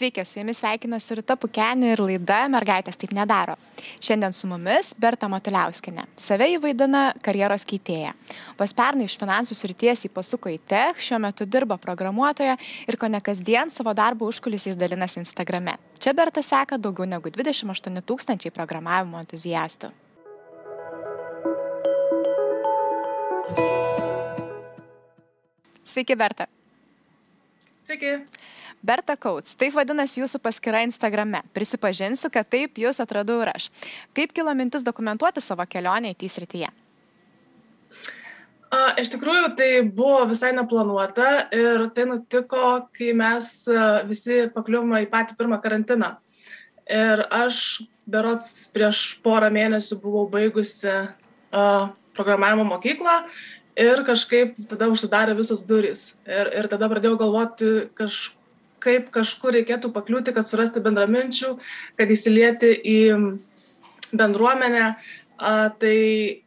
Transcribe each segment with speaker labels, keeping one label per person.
Speaker 1: Sveiki, su jumis sveikinasi Rita Pukenė ir laida Mergaitės taip nedaro. Šiandien su mumis Berta Matuliauskinė. Save įvaidina karjeros keitėja. Vos pernai iš finansų srities į pasuko į tech, šiuo metu dirba programuotoja ir ko ne kasdien savo darbo užkulisiais dalinasi Instagrame. Čia Berta seka daugiau negu 28 tūkstančiai programavimo entuziastų. Sveiki, Berta.
Speaker 2: Sveiki.
Speaker 1: Berta Kauts, taip vadinasi jūsų paskyra Instagrame. Prisipažinsiu, kad taip jūs atradau ir aš. Kaip kilo mintis dokumentuoti savo kelionę į tį srityje?
Speaker 2: A, iš tikrųjų, tai buvo visai neplanuota ir tai nutiko, kai mes visi pakliuvome į patį pirmą karantiną. Ir aš berots prieš porą mėnesių buvau baigusi a, programavimo mokyklą ir kažkaip tada užsidarė visos durys. Ir, ir tada pradėjau galvoti kažkaip kaip kažkur reikėtų pakliūti, kad surasti bendraminčių, kad įsilieti į bendruomenę. A, tai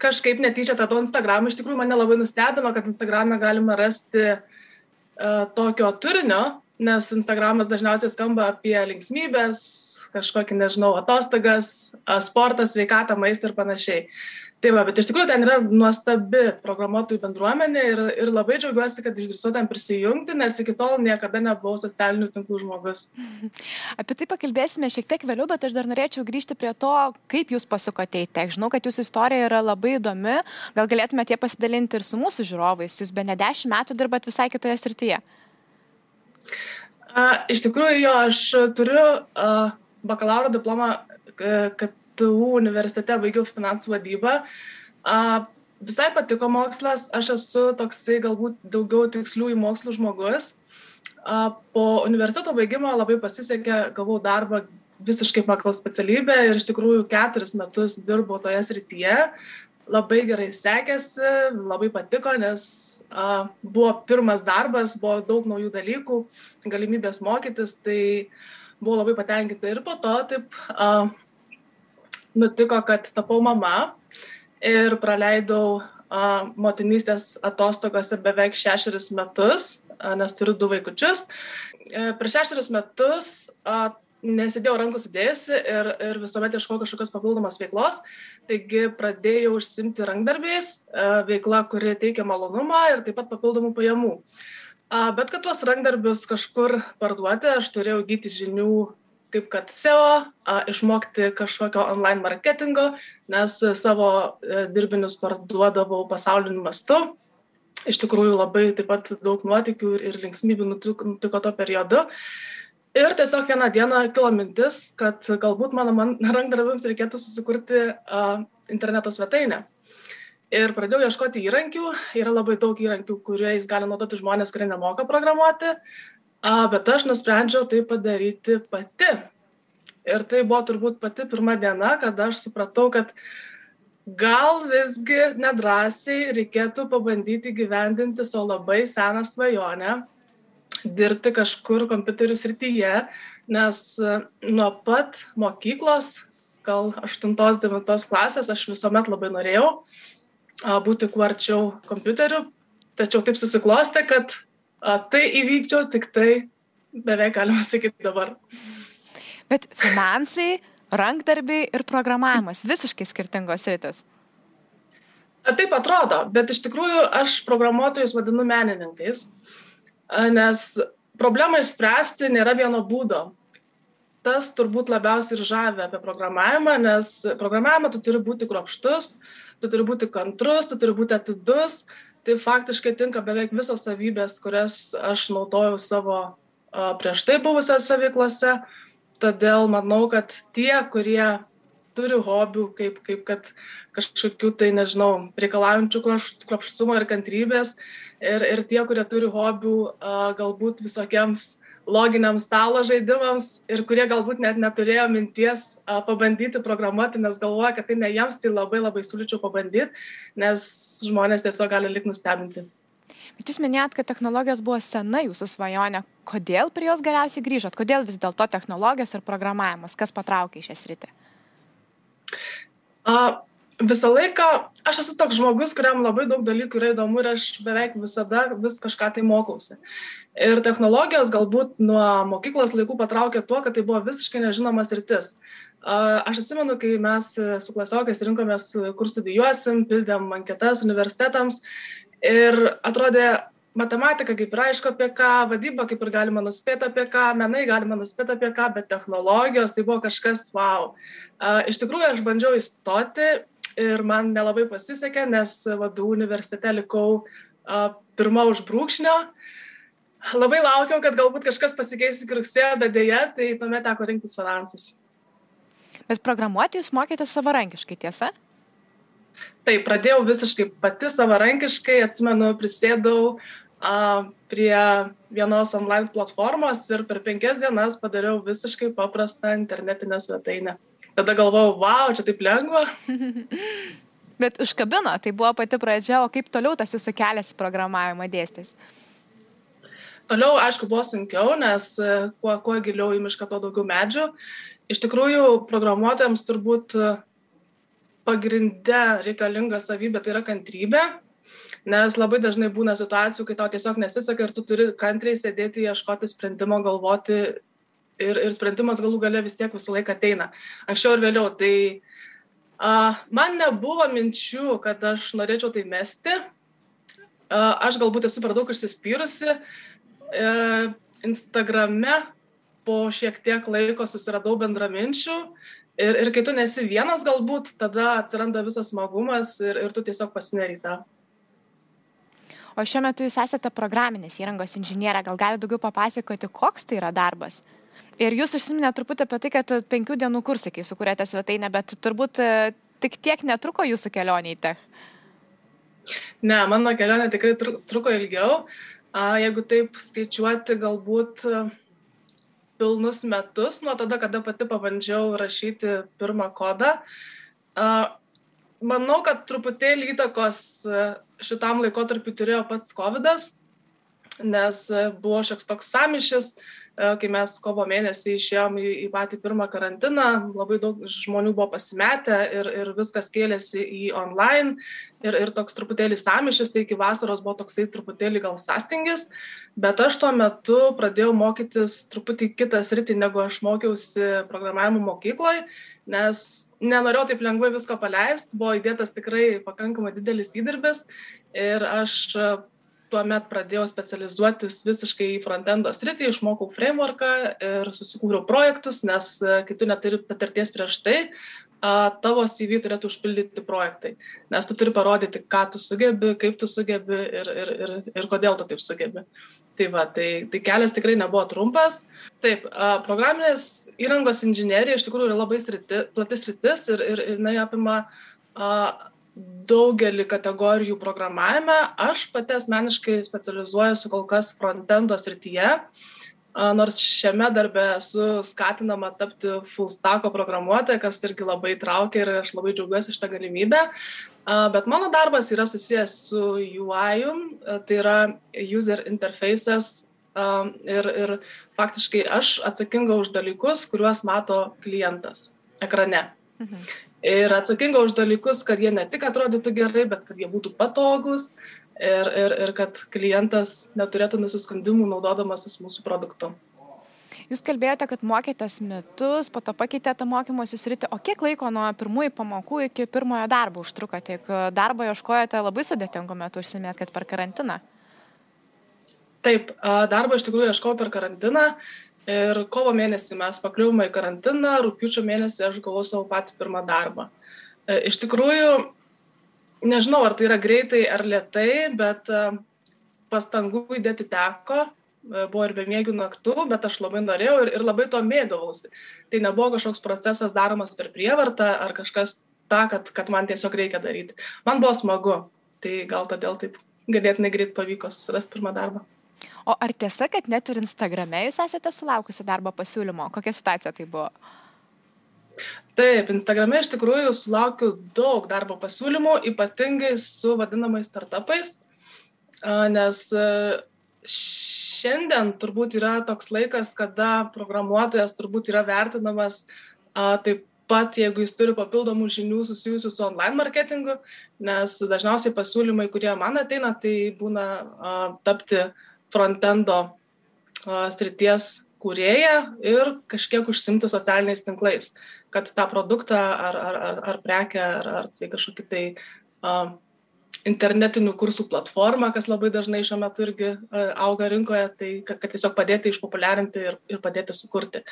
Speaker 2: kažkaip netyčia tada Instagram iš tikrųjų mane labai nustebino, kad Instagram'e galima rasti a, tokio turinio, nes Instagramas dažniausiai skamba apie linksmybės, kažkokį, nežinau, atostogas, sportą, sveikatą, maistą ir panašiai tai va bet iš tikrųjų ten yra nuostabi programuotojų bendruomenė ir ir labai džiaugiuosi kad išdrįsau ten prisijungti nes iki tol niekada nebuvau socialinių tinklų žmogus.
Speaker 1: Apie tai pakalbėsime šiek tiek vėliau bet aš dar norėčiau grįžti prie to kaip jūs pasukote į tech. Žinau kad jūsų istorija yra labai įdomi. Gal galėtumėte ją pasidalinti ir su mūsų žiūrovais? Jūs bene dešimt metų dirbat visai kitoje srityje.
Speaker 2: A, iš tikrųjų jo aš turiu a, bakalauro diplomą kad tu universitete baigiau finansų vadybą. Visai patiko mokslas, aš esu toksai galbūt daugiau tiksliųjų mokslų žmogus. Po universiteto baigimo labai pasisekė, gavau darbą visiškai pagal specialybę ir iš tikrųjų keturis metus dirbau toje srityje. Labai gerai sekėsi, labai patiko, nes a, buvo pirmas darbas, buvo daug naujų dalykų, galimybės mokytis, tai buvau labai patenkinta ir po to taip a, nutiko, kad tapau mama ir praleidau a, motinystės atostogose beveik šešerius metus, a, nes turiu du vaikučius. E, prieš šešerius metus a, nesidėjau rankų sudėjusi ir, ir visuomet ieškojau kažkokios papildomos veiklos, taigi pradėjau užsimti rankdarbiais, a, veikla, kuri teikia malonumą ir taip pat papildomų pajamų. Bet kad tuos rankdarbius kažkur parduoti, aš turėjau gyti žinių kaip kad SEO, išmokti kažkokio online marketingo, nes savo e, dirbinius parduodavau pasauliniu mastu. Iš tikrųjų labai taip pat daug nuotikių ir linksmybių nutiko, to periodu. Ir tiesiog vieną dieną kilo mintis, kad galbūt mano rankdarbiams reikėtų susikurti uh, interneto svetainę. Ir pradėjau ieškoti įrankių. Yra labai daug įrankių, kuriais gali naudoti žmonės, kurie nemoka programuoti. A, bet aš nusprendžiau tai padaryti pati. Ir tai buvo turbūt pati pirma diena, kada aš supratau, kad gal visgi nedrasiai reikėtų pabandyti gyvendinti savo labai seną svajonę, dirbti kažkur kompiuterių srityje, nes nuo pat mokyklos, gal 8-9 klasės, aš visuomet labai norėjau būti kuo arčiau kompiuterių, tačiau taip susiklosti, kad tai įvykdžiau tik tai beveik galima sakyti dabar.
Speaker 1: Bet finansai, rankdarbiai ir programavimas - visiškai skirtingos rytis.
Speaker 2: Taip atrodo, bet iš tikrųjų aš programuotojus vadinu menininkais, nes problemą išspręsti nėra vieno būdo. Tas turbūt labiausiai ir žavė apie programavimą, nes programavimą tu turi būti kropštus, tu turi būti kantrus, tu turi būti atidus, tai faktiškai tinka beveik visos savybės, kurias aš naudojau savo prieš tai buvusiose veiklose. Todėl manau, kad tie, kurie turi hobių, kaip, kaip kad kažkokių tai, nežinau, reikalaujančių kropštumo ir kantrybės, ir, ir tie, kurie turi hobių galbūt visokiems loginiams stalo žaidimams ir kurie galbūt net neturėjo minties pabandyti programuoti, nes galvoja, kad tai ne jiems, tai labai labai siūlyčiau pabandyti, nes žmonės tiesiog gali lik nustebinti.
Speaker 1: Bet jūs minėjot, kad technologijos buvo sena jūsų svajonė. Kodėl prie jos galiausiai grįžot? Kodėl vis dėlto technologijos ir programavimas? Kas patraukė į šią sritį?
Speaker 2: A, visą laiką aš esu toks žmogus, kuriam labai daug dalykų yra įdomu ir aš beveik visada vis kažką tai mokausi. Ir technologijos galbūt nuo mokyklos laikų patraukė tuo, kad tai buvo visiškai nežinomas rytis. Aš atsimenu, kai mes su klasiokais rinkomės, kur studijuosim, pildėm anketas universitetams ir atrodė, matematika kaip ir aišku apie ką, vadyba kaip ir galima nuspėti apie ką, menai galima nuspėti apie ką, bet technologijos tai buvo kažkas wow. Iš tikrųjų, aš bandžiau įstoti ir man nelabai pasisekė, nes vadų universitete likau pirmą už brūkšnio. Labai laukiau, kad galbūt kažkas pasikeis iki rugsėjo, bet dėja, tai tuomet teko rinktis finansus.
Speaker 1: Bet programuoti jūs mokėte savarankiškai, tiesa?
Speaker 2: Taip, pradėjau visiškai pati savarankiškai, atsimenu, prisėdau a, prie vienos online platformos ir per penkias dienas padariau visiškai paprastą internetinę svetainę. Tada galvojau, wow, čia taip lengva.
Speaker 1: Bet užkabino, tai buvo pati pradžia, o kaip toliau tas jūsų kelias į programavimą dėstys?
Speaker 2: Toliau, aišku, buvo sunkiau, nes e, kuo, kuo giliau į mišką, tuo daugiau medžių. Iš tikrųjų, programuotojams turbūt pagrindė reikalinga savybė tai yra kantrybė, nes labai dažnai būna situacijų, kai tau tiesiog nesiseka ir tu turi kantriai sėdėti, ieškoti sprendimo, galvoti ir, ir sprendimas galų gale vis tiek visą laiką ateina. Anksčiau ir vėliau. Tai a, man nebuvo minčių, kad aš norėčiau tai mesti. A, aš galbūt esu per daug išsispyrusi. E, Instagrame po šiek tiek laiko susiradau bendraminčių ir, ir kai tu nesi vienas galbūt, tada atsiranda visas smagumas ir, ir tu tiesiog pasineryta.
Speaker 1: O šiuo metu jūs esate programinės įrangos inžinierė, gal galite daugiau papasakoti, koks tai yra darbas? Ir jūs užsiminėte truputį apie tai, kad penkių dienų kursai, kai sukūrėte svetainę, bet turbūt e, tik tiek netruko jūsų kelionė į tech.
Speaker 2: Ne, mano kelionė tikrai truko ilgiau. Jeigu taip skaičiuoti, galbūt pilnus metus nuo tada, kada pati pabandžiau rašyti pirmą kodą. Manau, kad truputėlį įtakos šitam laikotarpiu turėjo pats COVID, nes buvo šioks toks samišis, kai mes kovo mėnesį išėjom į, į patį pirmą karantiną, labai daug žmonių buvo pasimetę ir, ir viskas kėlėsi į online ir, ir toks truputėlį samišis, tai iki vasaros buvo toksai truputėlį gal sastingis, bet aš tuo metu pradėjau mokytis truputį kitą sritį, negu aš mokiausi programavimo mokykloje, nes nenorėjau taip lengvai visko paleisti, buvo įdėtas tikrai pakankamai didelis įdirbis ir aš tuomet pradėjau specializuotis visiškai į frontendo sritį, išmokau frameworką ir susikūriau projektus, nes e, kai tu neturi patirties prieš tai, tavo CV turėtų užpildyti projektai, nes tu turi parodyti, ką tu sugebi, kaip tu sugebi ir, ir, ir, ir kodėl tu taip sugebi. Tai, va, tai, tai kelias tikrai nebuvo trumpas. Taip, programinės įrangos inžinierija iš tikrųjų yra labai sriti, platis rytis ir, ir, ir jinai apima daugelį kategorijų programavime. Aš pati asmeniškai specializuojuosi kol kas frontendo srityje, nors šiame darbe esu skatinama tapti full stacko programuotoja, kas irgi labai traukia ir aš labai džiaugiuosi šitą galimybę. Bet mano darbas yra susijęs su UI, tai yra user interfaces ir, ir faktiškai aš atsakinga už dalykus, kuriuos mato klientas ekrane. Mhm ir atsakinga už dalykus, kad jie ne tik atrodytų gerai, bet kad jie būtų patogus ir, ir, ir kad klientas neturėtų nusiskundimų naudodamasis mūsų produktu.
Speaker 1: Jūs kalbėjote, kad mokėtės metus, po to pakeitėte mokymosi sritį, o kiek laiko nuo pirmųjų pamokų iki pirmojo darbo užtruko? Tiek darbo ieškojate labai sudėtingų metų, užsimėt, kad per karantiną?
Speaker 2: Taip, darbo iš tikrųjų ieškojau per karantiną Ir kovo mėnesį mes pakliuvome į karantiną, rūpiučio mėnesį aš gavau savo patį pirmą darbą. E, iš tikrųjų, nežinau, ar tai yra greitai ar lietai, bet e, pastangų įdėti teko, e, buvo ir bemėgių naktų, bet aš labai norėjau ir, ir labai to mėgavausi. Tai nebuvo kažkoks procesas daromas per prievartą ar kažkas tą, kad, kad man tiesiog reikia daryti. Man buvo smagu, tai gal todėl taip ganėtinai greit pavyko susirasti pirmą darbą.
Speaker 1: O ar tiesa, kad net ir Instagrame jūs esate sulaukusi darbo pasiūlymo? Kokia situacija tai buvo?
Speaker 2: Taip, Instagrame iš tikrųjų sulaukiu daug darbo pasiūlymų, ypatingai su vadinamais startupais, nes šiandien turbūt yra toks laikas, kada programuotojas turbūt yra vertinamas taip pat jeigu jis turi papildomų žinių susijusių su online marketingu, nes dažniausiai pasiūlymai, kurie man ateina, tai būna tapti frontendo srities kūrėja ir kažkiek užsimti socialiniais tinklais, kad tą produktą ar, ar, ar, ar prekę, ar, ar tai kažkokį tai uh, internetinių kursų platformą, kas labai dažnai šiuo metu irgi uh, auga rinkoje, tai kad, kad tiesiog padėti išpopuliarinti ir, ir padėti sukurti.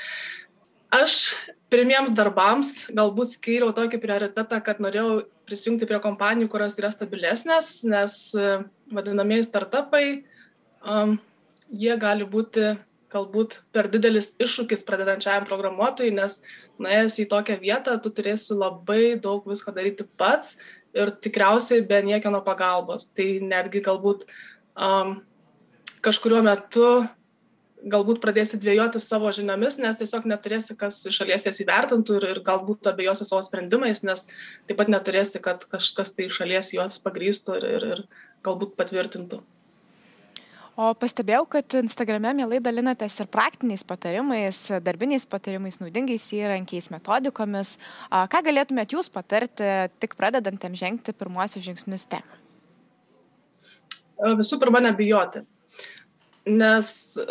Speaker 2: Aš pirmiems darbams galbūt skyriau tokį prioritetą, kad norėjau prisijungti prie kompanijų, kurios yra stabilesnės, nes uh, vadinamieji startupai, um, jie gali būti galbūt per didelis iššūkis pradedančiajam programuotojui, nes nuėjęs į tokią vietą, tu turėsi labai daug visko daryti pats ir tikriausiai be niekieno pagalbos. Tai netgi galbūt um, kažkuriuo metu galbūt pradėsi dvėjoti savo žiniomis, nes tiesiog neturėsi, kas iš šalies jas įvertintų ir, ir galbūt abejosi savo sprendimais, nes taip pat neturėsi, kad kažkas tai iš šalies juos pagrįstų ir, ir, ir galbūt patvirtintų.
Speaker 1: O pastebėjau, kad Instagrame mielai dalinatės ir praktiniais patarimais, darbiniais patarimais, naudingais įrankiais, metodikomis. Ką galėtumėt jūs patarti tik pradedantėm žengti pirmuosius žingsnius ten?
Speaker 2: Visų pirma, nebijoti. Nes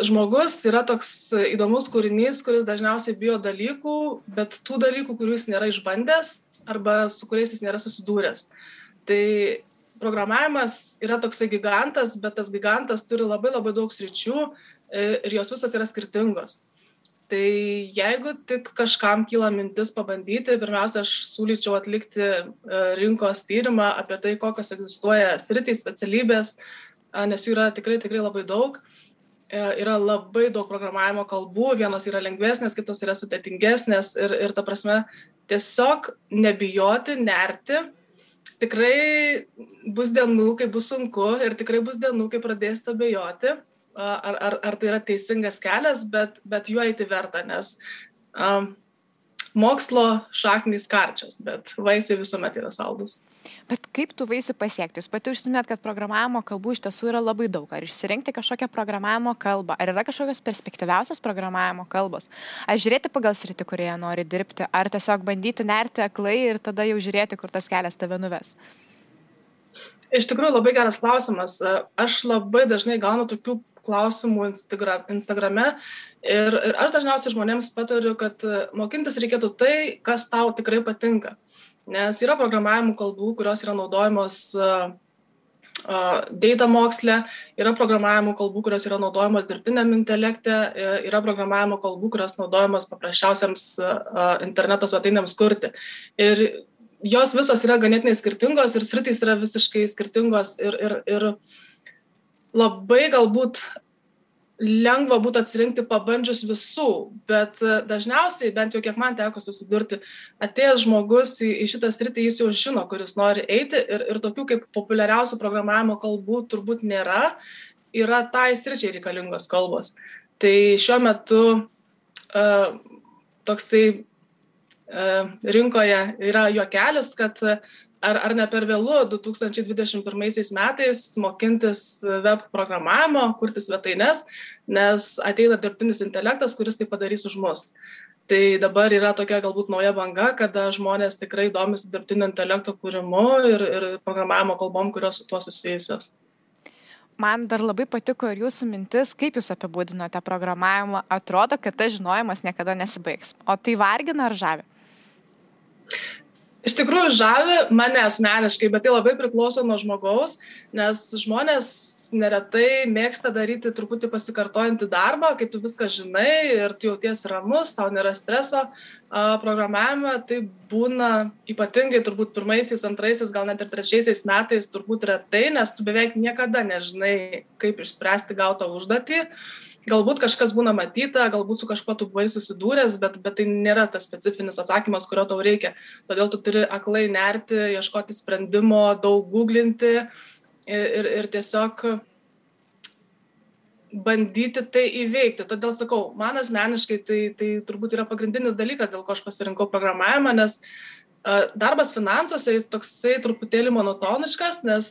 Speaker 2: žmogus yra toks įdomus kūrinys, kuris dažniausiai bijo dalykų, bet tų dalykų, kurių jis nėra išbandęs arba su kuriais jis nėra susidūręs. Tai programavimas yra toksai gigantas, bet tas gigantas turi labai labai daug sričių e, ir jos visos yra skirtingos. Tai jeigu tik kažkam kyla mintis pabandyti, pirmiausia, aš siūlyčiau atlikti e, rinkos tyrimą apie tai, kokios egzistuoja sritys, specialybės, nes jų yra tikrai, tikrai labai daug. E, yra labai daug programavimo kalbų, vienos yra lengvesnės, kitos yra sudėtingesnės ir, ir ta prasme tiesiog nebijoti, nerti tikrai bus dienų, kai bus sunku ir tikrai bus dienų, kai pradėsite abejoti, ar, ar, ar tai yra teisingas kelias, bet, bet juo eiti verta, nes um, mokslo šaknys karčios, bet vaisiai visuomet yra saldus.
Speaker 1: Bet kaip tų vaisių pasiekti? Jūs pati užsiminėt, kad programavimo kalbų iš tiesų yra labai daug. Ar išsirinkti kažkokią programavimo kalbą? Ar yra kažkokios perspektyviausios programavimo kalbos? Ar žiūrėti pagal sritį, kurioje nori dirbti? Ar tiesiog bandyti nerti aklai ir tada jau žiūrėti, kur tas kelias tave nuves?
Speaker 2: Iš tikrųjų labai geras klausimas. Aš labai dažnai gaunu tokių klausimų Instagrame ir, ir aš dažniausiai žmonėms patariu, kad mokintis reikėtų tai, kas tau tikrai patinka. Nes yra programavimo kalbų, kurios yra naudojamos data moksle, yra programavimo kalbų, kurios yra naudojamos dirbtiniam intelekte, e, yra programavimo kalbų, kurios naudojamos paprasčiausiams interneto svetainėms kurti. Ir jos visos yra ganėtinai skirtingos ir sritys yra visiškai skirtingos ir, ir, ir labai galbūt lengva būtų atsirinkti pabandžius visų, bet e, dažniausiai, bent jau kiek man teko susidurti, atėjęs žmogus į, į šitą sritį, jis jau žino, kuris nori eiti ir, ir tokių kaip populiariausių programavimo kalbų turbūt nėra, yra tai sričiai reikalingos kalbos. Tai šiuo metu uh, toksai uh, rinkoje yra juokelis, kad uh, ar, ar ne per vėlu 2021 metais mokintis web programavimo, kurti svetaines, nes ateina dirbtinis intelektas, kuris tai padarys už mus. Tai dabar yra tokia galbūt nauja banga, kada žmonės tikrai domisi dirbtinio intelekto kūrimu ir, ir programavimo kalbom, kurios su tuo susijusios.
Speaker 1: Man dar labai patiko ir jūsų mintis, kaip jūs apibūdinote programavimą. Atrodo, kad tas žinojimas niekada nesibaigs. O tai vargina ar žavi?
Speaker 2: Iš tikrųjų žavi mane asmeniškai, bet tai labai priklauso nuo žmogaus, nes žmonės neretai mėgsta daryti truputį pasikartojantį darbą, kai tu viską žinai ir tu jauties ramus, tau nėra streso. Programavime tai būna ypatingai turbūt pirmaisiais, antraisiais, gal net ir trečiaisiais metais turbūt retai, nes tu beveik niekada nežinai, kaip išspręsti gautą užduotį. Uh, galbūt kažkas būna matyta, galbūt su kažkuo tu buvai susidūręs, bet, bet tai nėra tas specifinis atsakymas, kurio tau reikia. Todėl tu turi aklai nerti, ieškoti sprendimo, daug googlinti ir, ir, tiesiog bandyti tai įveikti. Todėl sakau, man asmeniškai tai, tai turbūt yra pagrindinis dalykas, dėl ko aš pasirinkau programavimą, nes darbas finansuose jis toksai truputėlį monotoniškas, nes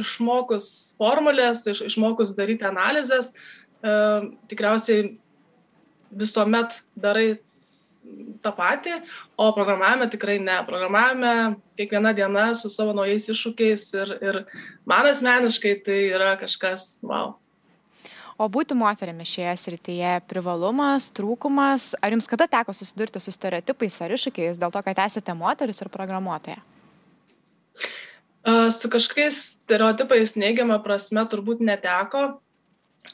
Speaker 2: išmokus formulės, iš, išmokus daryti analizės, tikriausiai visuomet darai tą patį, o programavime tikrai ne. Programavime kiekviena diena su savo naujais iššūkiais ir, ir man asmeniškai tai yra kažkas, wow.
Speaker 1: O būti moterimi šioje srityje privalumas, trūkumas, ar jums kada teko susidurti su stereotipais ar iššūkiais dėl to, kad esate moteris ir programuotoja?
Speaker 2: Su kažkokiais stereotipais neigiamą prasme turbūt neteko,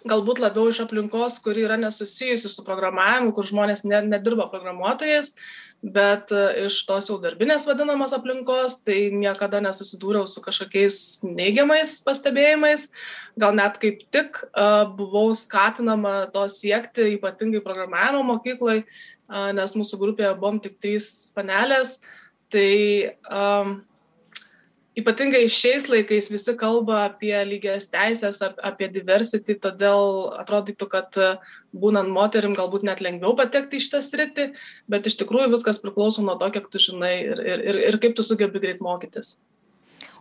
Speaker 2: galbūt labiau iš aplinkos, kuri yra nesusijusi su programavimu, kur žmonės ne, nedirba programuotojais, bet e, iš tos jau darbinės vadinamos aplinkos, tai niekada nesusidūriau su kažkokiais neigiamais pastebėjimais. Gal net kaip tik uh, buvau skatinama to siekti, ypatingai programavimo mokyklai, uh, nes mūsų grupėje buvom tik trys panelės. Tai um, ypatingai šiais laikais visi kalba apie lygias teises, apie diversity, todėl atrodytų, kad e, būnant moterim galbūt net lengviau patekti į šitą sritį, bet iš tikrųjų viskas priklauso nuo to, kiek tu žinai ir, ir, ir, kaip tu sugebi greit mokytis.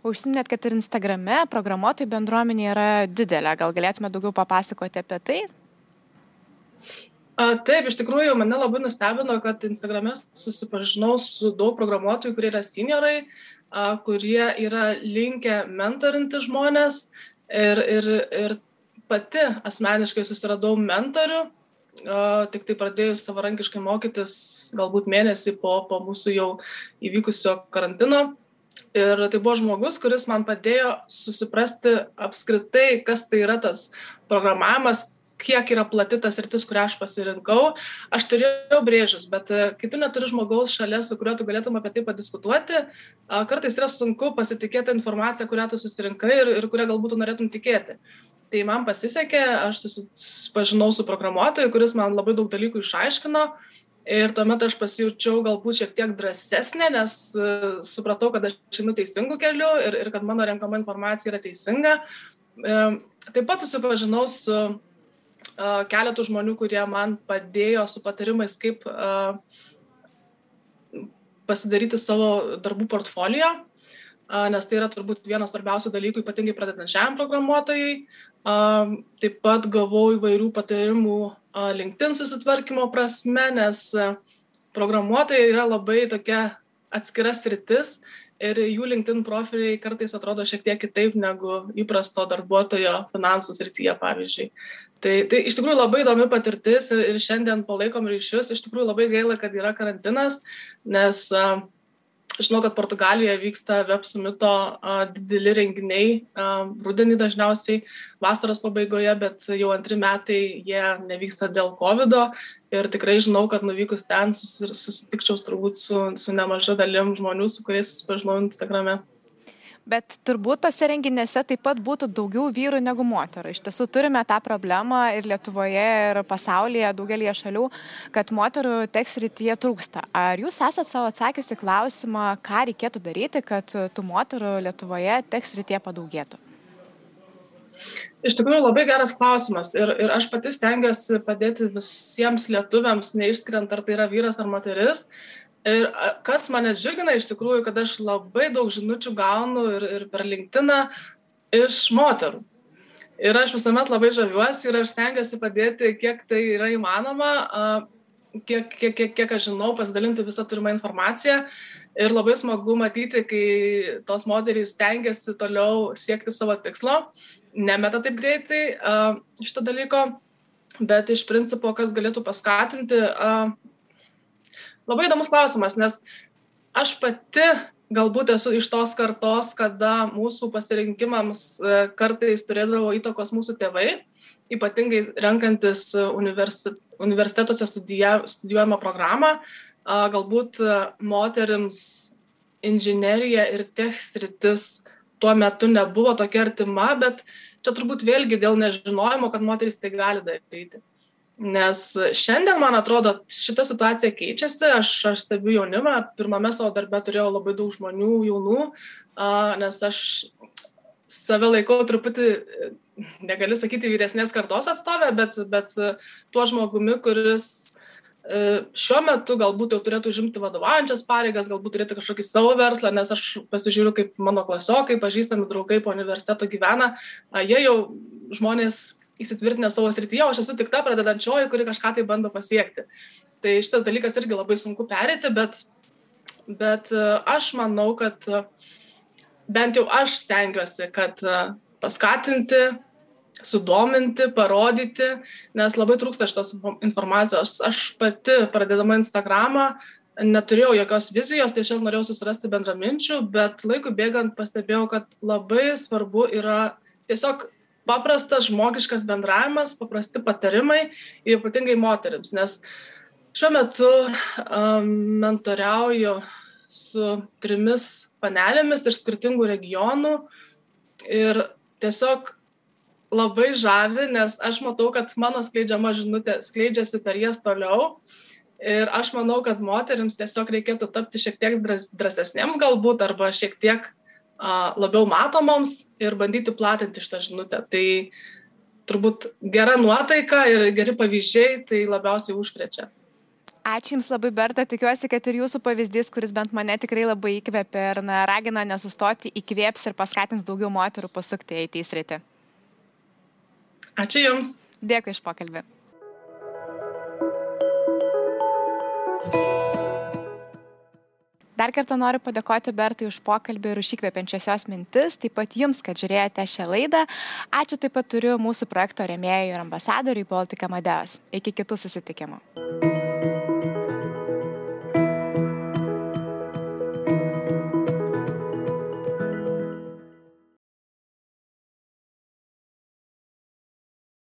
Speaker 1: Užsiminėt, kad ir Instagrame programuotojų bendruomenė yra didelė. Gal galėtume daugiau papasakoti apie tai?
Speaker 2: A, taip, iš tikrųjų mane labai nustebino, kad Instagrame susipažinau su daug programuotojų, kurie yra seniorai, kurie yra linkę mentorinti žmonės ir, ir, ir pati asmeniškai susiradau mentorių, tik tai pradėjus savarankiškai mokytis galbūt mėnesį po, po mūsų jau įvykusio karantino. Ir tai buvo žmogus, kuris man padėjo susiprasti apskritai, kas tai yra tas programavimas, kiek yra plati tas rytis, kurią aš pasirinkau. Aš turėjau brėžus, bet e, kai tu neturi žmogaus šalia, su kuriuo tu galėtum apie tai padiskutuoti, kartais yra sunku pasitikėti informaciją, kurią tu susirinkai ir, ir kurią galbūt tu norėtum tikėti. Tai man pasisekė, aš susipažinau su programuotoju, kuris man labai daug dalykų išaiškino. Ir tuomet aš pasijaučiau galbūt šiek tiek drąsesnė, nes uh, supratau, kad aš einu teisingu keliu ir, ir kad mano renkama informacija yra teisinga. Taip pat susipažinau su keletų žmonių, kurie man padėjo su patarimais, kaip pasidaryti savo darbų portfolio, nes tai yra turbūt vienas svarbiausių dalykų, ypatingai pradedančiam programuotojai. Taip pat gavau įvairių patarimų LinkedIn susitvarkymo prasme, nes programuotojai yra labai tokia atskiras rytis ir jų LinkedIn profiliai kartais atrodo šiek tiek kitaip negu įprasto darbuotojo finansų srityje, pavyzdžiui. Tai, tai iš tikrųjų labai įdomi patirtis ir, ir šiandien palaikom ryšius. Iš tikrųjų labai gaila, kad yra karantinas, nes uh, žinau, kad Portugalijoje vyksta Web Summito uh, dideli renginiai, uh, rudenį dažniausiai, vasaros pabaigoje, bet jau antri metai jie nevyksta dėl COVID. Ir tikrai žinau, kad nuvykus ten susitikčiau turbūt su, su nemaža dalim žmonių, su kuriais susipažinau Instagrame.
Speaker 1: Bet turbūt tose renginiuose taip pat būtų daugiau vyrų negu moterų. Iš tiesų turime tą problemą ir Lietuvoje, ir pasaulyje, daugelie šalių, kad moterų teks rytyje trūksta. Ar jūs esate savo atsakiusi klausimą, ką reikėtų daryti, kad tų moterų Lietuvoje teks rytyje padaugėtų?
Speaker 2: Iš tikrųjų labai geras klausimas ir, ir aš pati stengiuosi padėti visiems lietuviams, neišskiriant ar tai yra vyras ar moteris, Ir kas mane džiugina iš tikrųjų, kad aš labai daug žinučių gaunu ir, ir per LinkedIn iš moterų. Ir aš visuomet labai žaviuosi ir aš stengiuosi padėti, kiek tai yra įmanoma, kiek, kiek, kiek, kiek aš žinau, pasidalinti visą turimą informaciją. Ir labai smagu matyti, kai tos moterys stengiasi toliau siekti savo tikslo, nemeta taip greitai šito dalyko, bet iš principo, kas galėtų paskatinti, Labai įdomus klausimas, nes aš pati galbūt esu iš tos kartos, kada mūsų pasirinkimams e, kartais turėdavo įtakos mūsų tėvai, ypatingai renkantis universitetuose studijuojamą programą, galbūt e, moteriams inžinierija ir tech sritis tuo metu nebuvo tokia artima, bet čia turbūt vėlgi dėl nežinojimo, kad moteris tai gali daryti. Nes šiandien, man atrodo, šita situacija keičiasi, aš, aš stebiu jaunimą, pirmame savo darbe turėjau labai daug žmonių jaunų, nes aš save laikau truputį, negali sakyti, vyresnės kartos atstovę, bet, bet tuo žmogumi, kuris e, šiuo metu galbūt jau turėtų užimti vadovaujančias pareigas, galbūt turėti kažkokį savo verslą, nes aš pasižiūriu, kaip mano klasiokai, pažįstami draugai po universiteto gyvena, jie jau žmonės įsitvirtinę savo srityje, o aš esu tik ta pradedančioji, kuri kažką tai bando pasiekti. Tai šitas dalykas irgi labai sunku perėti, bet, bet e, aš manau, kad e, bent jau aš stengiuosi, kad e, paskatinti, sudominti, parodyti, nes labai trūksta šitos informacijos. Aš pati pradedama Instagramą neturėjau jokios vizijos, tiesiog norėjau susirasti bendraminčių, bet laikui bėgant pastebėjau, kad labai svarbu yra tiesiog paprastas žmogiškas bendravimas, paprasti patarimai ypatingai moteriams, nes šiuo metu um, mentoriauju su trimis panelėmis iš skirtingų regionų ir tiesiog labai žavi, nes aš matau, kad mano skleidžiama žinutė skleidžiasi per jas toliau. Ir aš manau, kad moteriams tiesiog reikėtų tapti šiek tiek drąsesniems galbūt arba šiek tiek labiau matomoms ir bandyti platinti šitą žinutę. Tai turbūt gera nuotaika ir geri pavyzdžiai tai labiausiai užkrečia.
Speaker 1: Ačiū Jums labai, Berta. Tikiuosi, kad ir Jūsų pavyzdys, kuris bent mane tikrai labai įkvėpė ir na, ragina nesustoti, įkvėps ir paskatins daugiau moterų pasukti į teisritį.
Speaker 2: Ačiū Jums.
Speaker 1: Dėkui iš pokalbį. Dar kartą noriu padėkoti Bertai už pokalbį ir už įkvepiančias jos mintis, taip pat jums, kad žiūrėjote šią laidą. Ačiū taip pat turiu mūsų projekto remėjui ir ambasadoriui Baltika Madeas. Iki kitų susitikimų.